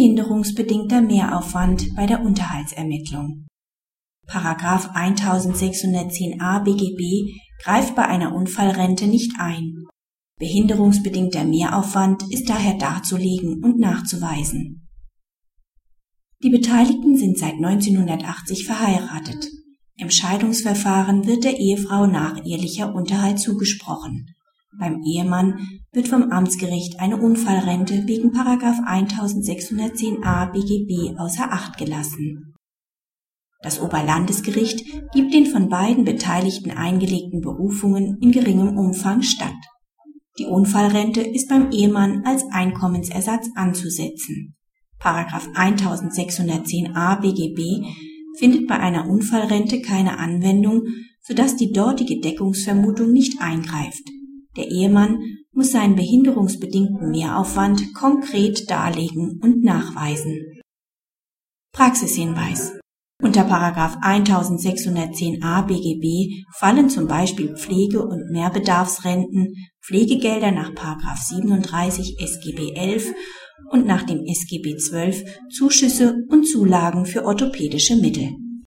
behinderungsbedingter Mehraufwand bei der Unterhaltsermittlung. Paragraph 1610a BGB greift bei einer Unfallrente nicht ein. Behinderungsbedingter Mehraufwand ist daher darzulegen und nachzuweisen. Die Beteiligten sind seit 1980 verheiratet. Im Scheidungsverfahren wird der Ehefrau nachehrlicher Unterhalt zugesprochen. Beim Ehemann wird vom Amtsgericht eine Unfallrente wegen 1610a BGB außer Acht gelassen. Das Oberlandesgericht gibt den von beiden Beteiligten eingelegten Berufungen in geringem Umfang statt. Die Unfallrente ist beim Ehemann als Einkommensersatz anzusetzen. Paragraph 1610a BGB findet bei einer Unfallrente keine Anwendung, sodass die dortige Deckungsvermutung nicht eingreift. Der Ehemann muss seinen behinderungsbedingten Mehraufwand konkret darlegen und nachweisen. Praxishinweis. Unter 1610a BGB fallen zum Beispiel Pflege- und Mehrbedarfsrenten, Pflegegelder nach 37 SGB 11 und nach dem SGB XII Zuschüsse und Zulagen für orthopädische Mittel